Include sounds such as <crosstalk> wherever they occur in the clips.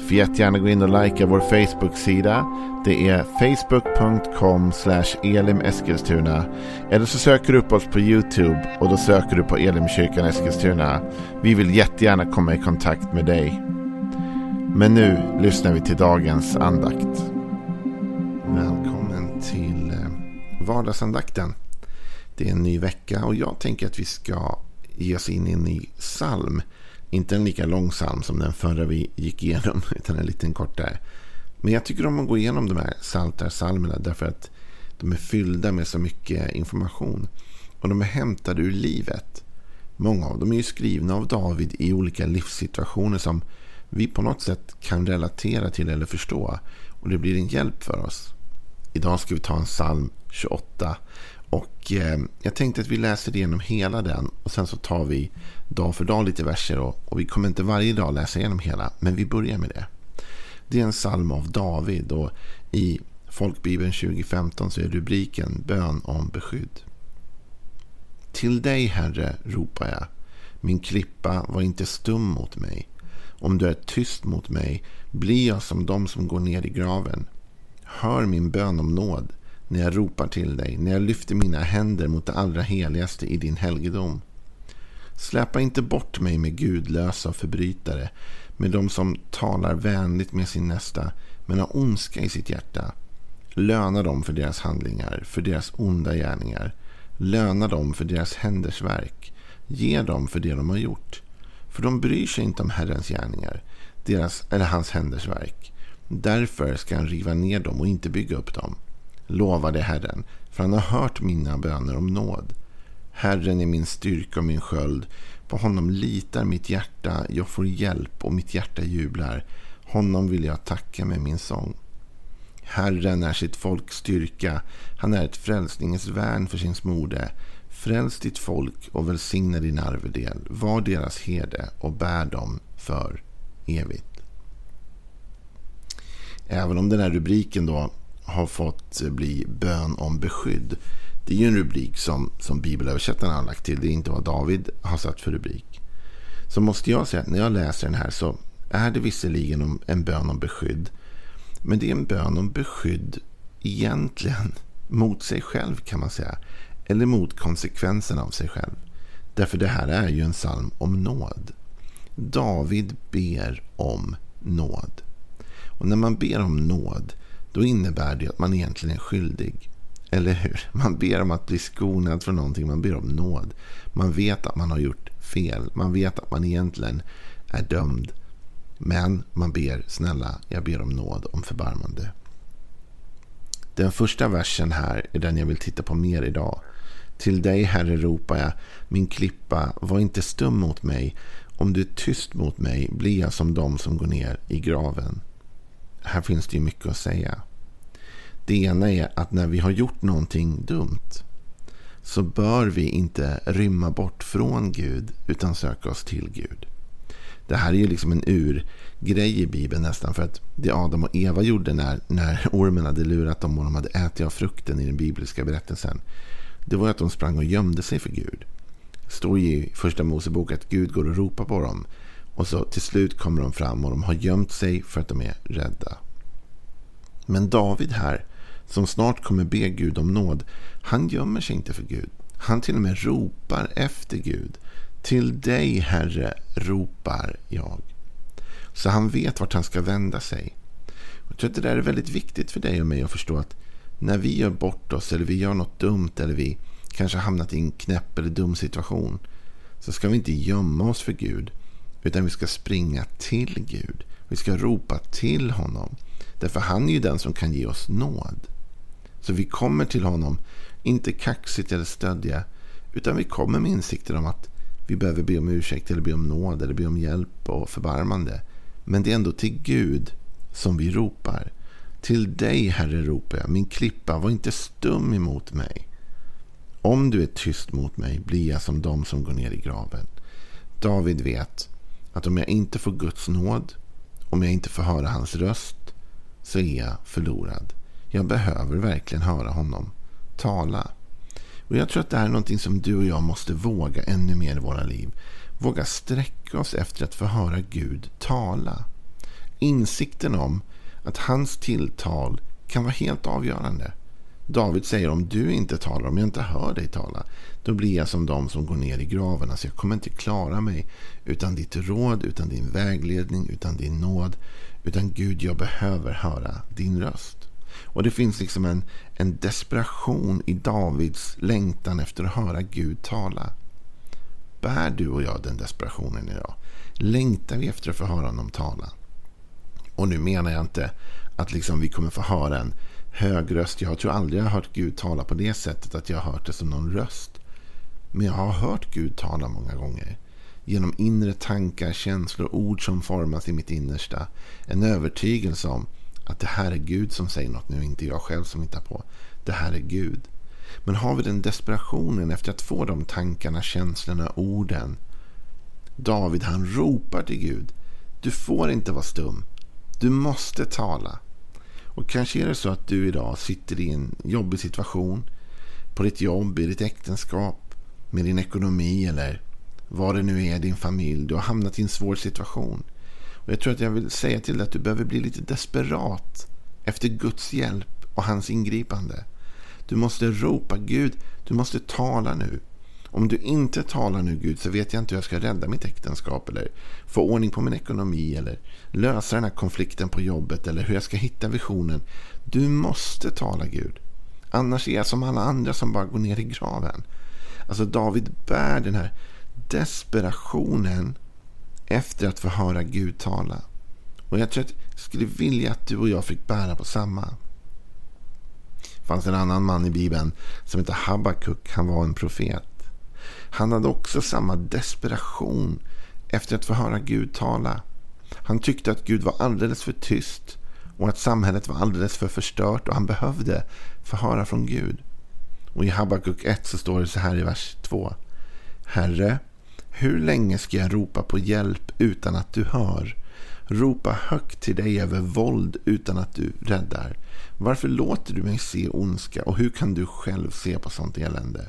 Får jättegärna gå in och likea vår Facebook-sida. Det är facebook.com elimeskilstuna. Eller så söker du upp oss på YouTube och då söker du på Elimkyrkan Eskilstuna. Vi vill jättegärna komma i kontakt med dig. Men nu lyssnar vi till dagens andakt. Välkommen till eh, vardagsandakten. Det är en ny vecka och jag tänker att vi ska ge oss in i en ny psalm. Inte en lika lång psalm som den förra vi gick igenom, <laughs> utan en liten kortare. Men jag tycker om att gå igenom de här saltarsalmerna därför att de är fyllda med så mycket information. Och de är hämtade ur livet. Många av dem är ju skrivna av David i olika livssituationer som vi på något sätt kan relatera till eller förstå. Och det blir en hjälp för oss. Idag ska vi ta en psalm 28. Och eh, jag tänkte att vi läser igenom hela den och sen så tar vi dag för dag lite verser. Och, och vi kommer inte varje dag läsa igenom hela, men vi börjar med det. Det är en psalm av David och i Folkbibeln 2015 så är rubriken Bön om beskydd. Till dig, Herre, ropar jag. Min klippa var inte stum mot mig. Om du är tyst mot mig blir jag som de som går ner i graven. Hör min bön om nåd när jag ropar till dig, när jag lyfter mina händer mot det allra heligaste i din helgedom. Släpa inte bort mig med gudlösa och förbrytare, med de som talar vänligt med sin nästa, men har ondska i sitt hjärta. Löna dem för deras handlingar, för deras onda gärningar. Löna dem för deras händers verk. Ge dem för det de har gjort. För de bryr sig inte om Herrens gärningar, deras, eller hans händers verk. Därför ska han riva ner dem och inte bygga upp dem. Lovade Herren, för han har hört mina böner om nåd. Herren är min styrka och min sköld. På honom litar mitt hjärta, jag får hjälp och mitt hjärta jublar. Honom vill jag tacka med min sång. Herren är sitt folks styrka, han är ett frälsningens värn för sin smorde. Fräls ditt folk och välsigna din arvedel. Var deras herde och bär dem för evigt. Även om den här rubriken då har fått eh, bli bön om beskydd. Det är ju en rubrik som, som bibelöversättarna har lagt till. Det är inte vad David har satt för rubrik. Så måste jag säga att när jag läser den här så är det visserligen en bön om beskydd. Men det är en bön om beskydd egentligen mot sig själv kan man säga. Eller mot konsekvenserna av sig själv. Därför det här är ju en psalm om nåd. David ber om nåd. Och när man ber om nåd då innebär det att man egentligen är skyldig. Eller hur? Man ber om att bli skonad från någonting. Man ber om nåd. Man vet att man har gjort fel. Man vet att man egentligen är dömd. Men man ber, snälla, jag ber om nåd, om förbarmande. Den första versen här är den jag vill titta på mer idag. Till dig, Herre, ropar jag, min klippa, var inte stum mot mig. Om du är tyst mot mig blir jag som de som går ner i graven. Här finns det ju mycket att säga. Det ena är att när vi har gjort någonting dumt så bör vi inte rymma bort från Gud utan söka oss till Gud. Det här är ju liksom en urgrej i Bibeln nästan. För att det Adam och Eva gjorde när, när ormen hade lurat dem och de hade ätit av frukten i den bibliska berättelsen. Det var att de sprang och gömde sig för Gud. Det står ju i första Mosebok att Gud går och ropar på dem. Och så till slut kommer de fram och de har gömt sig för att de är rädda. Men David här, som snart kommer be Gud om nåd, han gömmer sig inte för Gud. Han till och med ropar efter Gud. Till dig, Herre, ropar jag. Så han vet vart han ska vända sig. Jag tror att det där är väldigt viktigt för dig och mig att förstå att när vi gör bort oss eller vi gör något dumt eller vi kanske hamnat i en knäpp eller dum situation så ska vi inte gömma oss för Gud utan vi ska springa till Gud. Vi ska ropa till honom. Därför han är ju den som kan ge oss nåd. Så vi kommer till honom, inte kaxigt eller stödja, utan vi kommer med insikten om att vi behöver be om ursäkt eller be om nåd eller be om hjälp och förbarmande. Men det är ändå till Gud som vi ropar. Till dig, Herre, ropar jag. Min klippa, var inte stum emot mig. Om du är tyst mot mig blir jag som de som går ner i graven. David vet att om jag inte får Guds nåd, om jag inte får höra hans röst, så är jag förlorad. Jag behöver verkligen höra honom tala. Och Jag tror att det här är någonting som du och jag måste våga ännu mer i våra liv. Våga sträcka oss efter att få höra Gud tala. Insikten om att hans tilltal kan vara helt avgörande. David säger om du inte talar, om jag inte hör dig tala, då blir jag som de som går ner i graven. Alltså jag kommer inte klara mig utan ditt råd, utan din vägledning, utan din nåd. Utan Gud, jag behöver höra din röst. Och det finns liksom en, en desperation i Davids längtan efter att höra Gud tala. Bär du och jag den desperationen idag? Längtar vi efter att få höra honom tala? Och nu menar jag inte att liksom vi kommer få höra en hög röst. Jag tror aldrig jag har hört Gud tala på det sättet att jag har hört det som någon röst. Men jag har hört Gud tala många gånger. Genom inre tankar, känslor, ord som formas i mitt innersta. En övertygelse om att det här är Gud som säger något nu, inte jag själv som hittar på. Det här är Gud. Men har vi den desperationen efter att få de tankarna, känslorna, orden. David han ropar till Gud. Du får inte vara stum. Du måste tala. Och kanske är det så att du idag sitter i en jobbig situation. På ditt jobb, i ditt äktenskap, med din ekonomi eller vad det nu är, din familj. Du har hamnat i en svår situation. Och Jag tror att jag vill säga till dig att du behöver bli lite desperat efter Guds hjälp och hans ingripande. Du måste ropa Gud, du måste tala nu. Om du inte talar nu Gud så vet jag inte hur jag ska rädda mitt äktenskap eller få ordning på min ekonomi eller lösa den här konflikten på jobbet eller hur jag ska hitta visionen. Du måste tala Gud. Annars är jag som alla andra som bara går ner i graven. Alltså David bär den här desperationen efter att få höra Gud tala. Och jag tror att jag skulle vilja att du och jag fick bära på samma. Det fanns en annan man i Bibeln som hette Habakuk. Han var en profet. Han hade också samma desperation efter att få höra Gud tala. Han tyckte att Gud var alldeles för tyst och att samhället var alldeles för förstört och han behövde få höra från Gud. Och i Habakuk 1 så står det så här i vers 2. Herre, hur länge ska jag ropa på hjälp utan att du hör? Ropa högt till dig över våld utan att du räddar. Varför låter du mig se ondska och hur kan du själv se på sånt elände?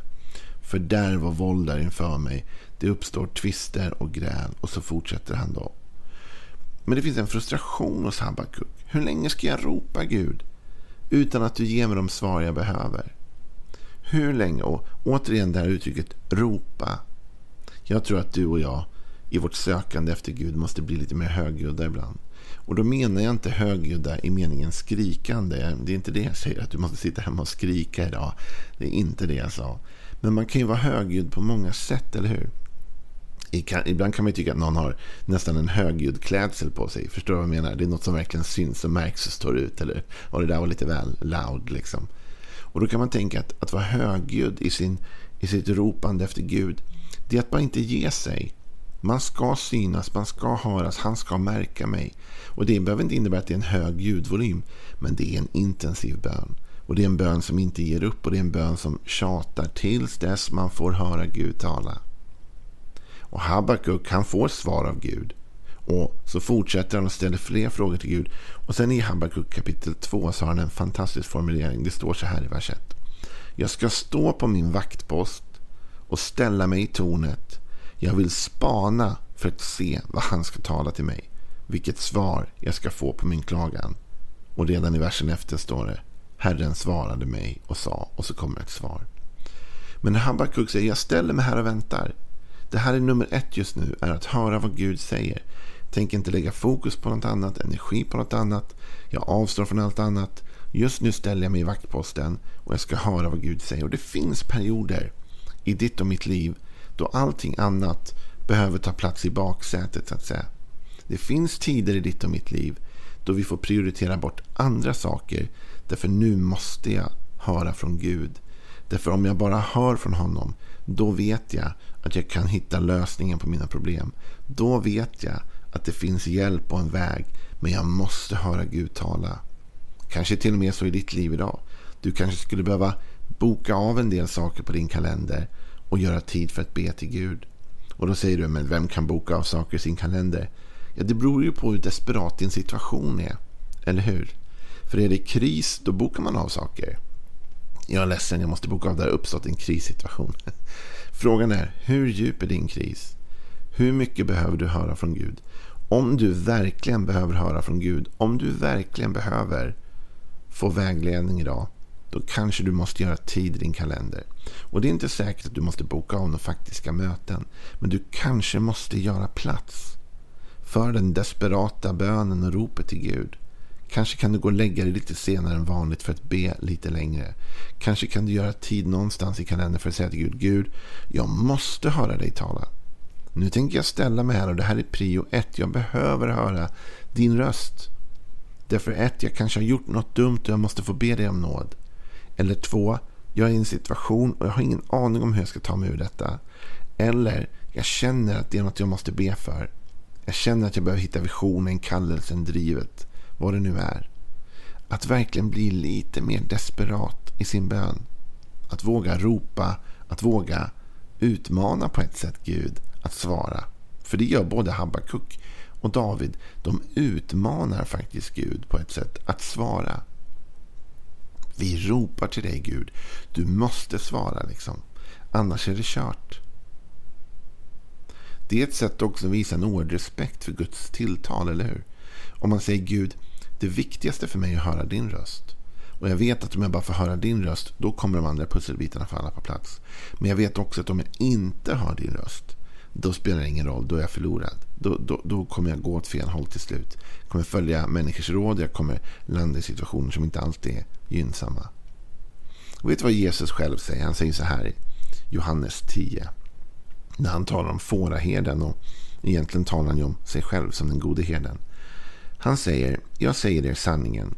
Fördärv och våld där inför mig. Det uppstår tvister och gräl. Och så fortsätter han då. Men det finns en frustration hos Habakuk. Hur länge ska jag ropa Gud? Utan att du ger mig de svar jag behöver. Hur länge? Och återigen det här uttrycket ropa. Jag tror att du och jag i vårt sökande efter Gud måste bli lite mer högljudda ibland. Och då menar jag inte högljudda i meningen skrikande. Det är inte det jag säger, att du måste sitta hemma och skrika idag. Det är inte det jag sa. Men man kan ju vara högljudd på många sätt, eller hur? Ibland kan man tycka att någon har nästan en högljudd klädsel på sig. Förstår du vad jag menar? Det är något som verkligen syns och märks och står ut. Eller, och det där var lite väl loud liksom. Och då kan man tänka att, att vara högljudd i, sin, i sitt ropande efter Gud. Det är att bara inte ge sig. Man ska synas, man ska höras, han ska märka mig. Och det behöver inte innebära att det är en hög ljudvolym. Men det är en intensiv bön. Och det är en bön som inte ger upp och det är en bön som tjatar tills dess man får höra Gud tala. Och Habakuk han får svar av Gud. Och så fortsätter han och ställer fler frågor till Gud. Och sen i Habakuk kapitel 2 så har han en fantastisk formulering. Det står så här i vers 1. Jag ska stå på min vaktpost och ställa mig i tornet. Jag vill spana för att se vad han ska tala till mig. Vilket svar jag ska få på min klagan. Och redan i versen efter står det. Herren svarade mig och sa och så kommer ett svar. Men när Habakuk säger jag ställer mig här och väntar. Det här är nummer ett just nu, är att höra vad Gud säger. Tänk inte lägga fokus på något annat, energi på något annat. Jag avstår från allt annat. Just nu ställer jag mig i vaktposten och jag ska höra vad Gud säger. Och det finns perioder i ditt och mitt liv då allting annat behöver ta plats i baksätet så att säga. Det finns tider i ditt och mitt liv då vi får prioritera bort andra saker Därför nu måste jag höra från Gud. Därför om jag bara hör från honom, då vet jag att jag kan hitta lösningen på mina problem. Då vet jag att det finns hjälp och en väg. Men jag måste höra Gud tala. Kanske till och med så i ditt liv idag. Du kanske skulle behöva boka av en del saker på din kalender och göra tid för att be till Gud. Och då säger du, men vem kan boka av saker i sin kalender? Ja, det beror ju på hur desperat din situation är. Eller hur? För är det kris, då bokar man av saker. Jag är ledsen, jag måste boka av. Det har uppstått en krissituation. <laughs> Frågan är, hur djup är din kris? Hur mycket behöver du höra från Gud? Om du verkligen behöver höra från Gud, om du verkligen behöver få vägledning idag, då kanske du måste göra tid i din kalender. Och det är inte säkert att du måste boka av några faktiska möten. Men du kanske måste göra plats för den desperata bönen och ropet till Gud. Kanske kan du gå och lägga dig lite senare än vanligt för att be lite längre. Kanske kan du göra tid någonstans i kalendern för att säga till Gud, Gud, jag måste höra dig tala. Nu tänker jag ställa mig här och det här är prio ett. Jag behöver höra din röst. Därför ett, jag kanske har gjort något dumt och jag måste få be dig om nåd. Eller två, jag är i en situation och jag har ingen aning om hur jag ska ta mig ur detta. Eller, jag känner att det är något jag måste be för. Jag känner att jag behöver hitta visionen, kallelsen, drivet. Vad det nu är. Att verkligen bli lite mer desperat i sin bön. Att våga ropa, att våga utmana på ett sätt Gud att svara. För det gör både Habakuk och David. De utmanar faktiskt Gud på ett sätt att svara. Vi ropar till dig Gud. Du måste svara liksom. Annars är det kört. Det är ett sätt också att visa en oerhörd respekt för Guds tilltal, eller hur? Om man säger Gud, det viktigaste för mig är att höra din röst. Och jag vet att om jag bara får höra din röst, då kommer de andra pusselbitarna falla på plats. Men jag vet också att om jag inte hör din röst, då spelar det ingen roll. Då är jag förlorad. Då, då, då kommer jag gå åt fel håll till slut. Jag kommer följa människors råd. Jag kommer landa i situationer som inte alltid är gynnsamma. Och vet du vad Jesus själv säger? Han säger så här i Johannes 10. När han talar om fåraherden och egentligen talar han ju om sig själv som den gode herden. Han säger, jag säger er sanningen.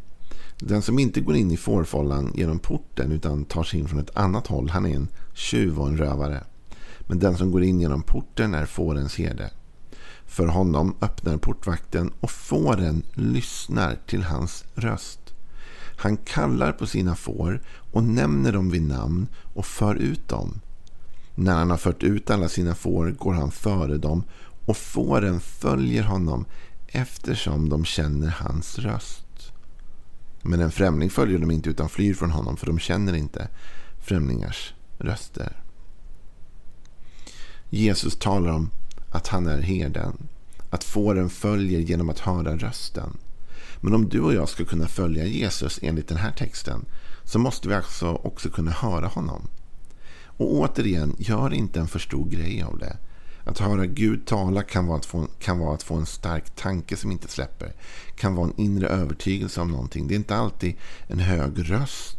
Den som inte går in i fårfållan genom porten utan tar sig in från ett annat håll, han är en tjuv och en rövare. Men den som går in genom porten är fårens herde. För honom öppnar portvakten och fåren lyssnar till hans röst. Han kallar på sina får och nämner dem vid namn och för ut dem. När han har fört ut alla sina får går han före dem och fåren följer honom eftersom de känner hans röst. Men en främling följer dem inte utan flyr från honom för de känner inte främlingars röster. Jesus talar om att han är herden. Att fåren följer genom att höra rösten. Men om du och jag ska kunna följa Jesus enligt den här texten så måste vi alltså också kunna höra honom. Och återigen, gör inte en för stor grej av det. Att höra Gud tala kan vara, att få, kan vara att få en stark tanke som inte släpper. Kan vara en inre övertygelse om någonting. Det är inte alltid en hög röst.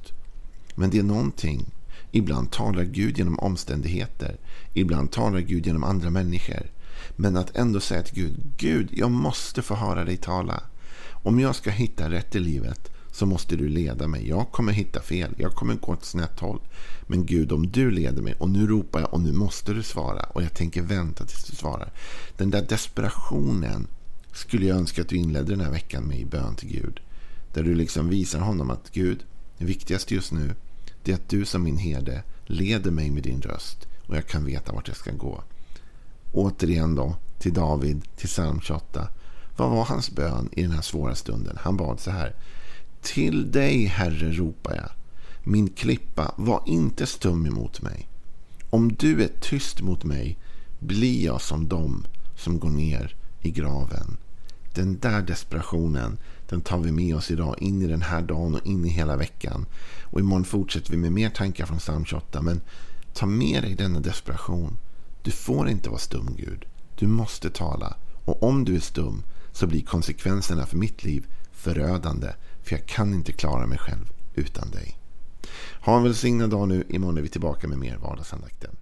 Men det är någonting Ibland talar Gud genom omständigheter. Ibland talar Gud genom andra människor. Men att ändå säga till Gud, Gud, jag måste få höra dig tala. Om jag ska hitta rätt i livet så måste du leda mig. Jag kommer hitta fel. Jag kommer gå åt snett håll. Men Gud, om du leder mig och nu ropar jag och nu måste du svara och jag tänker vänta tills du svarar. Den där desperationen skulle jag önska att du inledde den här veckan med i bön till Gud. Där du liksom visar honom att Gud, det viktigaste just nu det är att du som min herde leder mig med din röst och jag kan veta vart jag ska gå. Återigen då till David, till psalm 28. Vad var hans bön i den här svåra stunden? Han bad så här. Till dig, Herre, ropar jag. Min klippa, var inte stum emot mig. Om du är tyst mot mig blir jag som dem som går ner i graven. Den där desperationen, den tar vi med oss idag in i den här dagen och in i hela veckan. Och imorgon fortsätter vi med mer tankar från psalm 28. Men ta med dig denna desperation. Du får inte vara stum Gud. Du måste tala. Och om du är stum så blir konsekvenserna för mitt liv förödande. För jag kan inte klara mig själv utan dig. Ha en välsignad dag nu. Imorgon är vi tillbaka med mer vardagsandakten.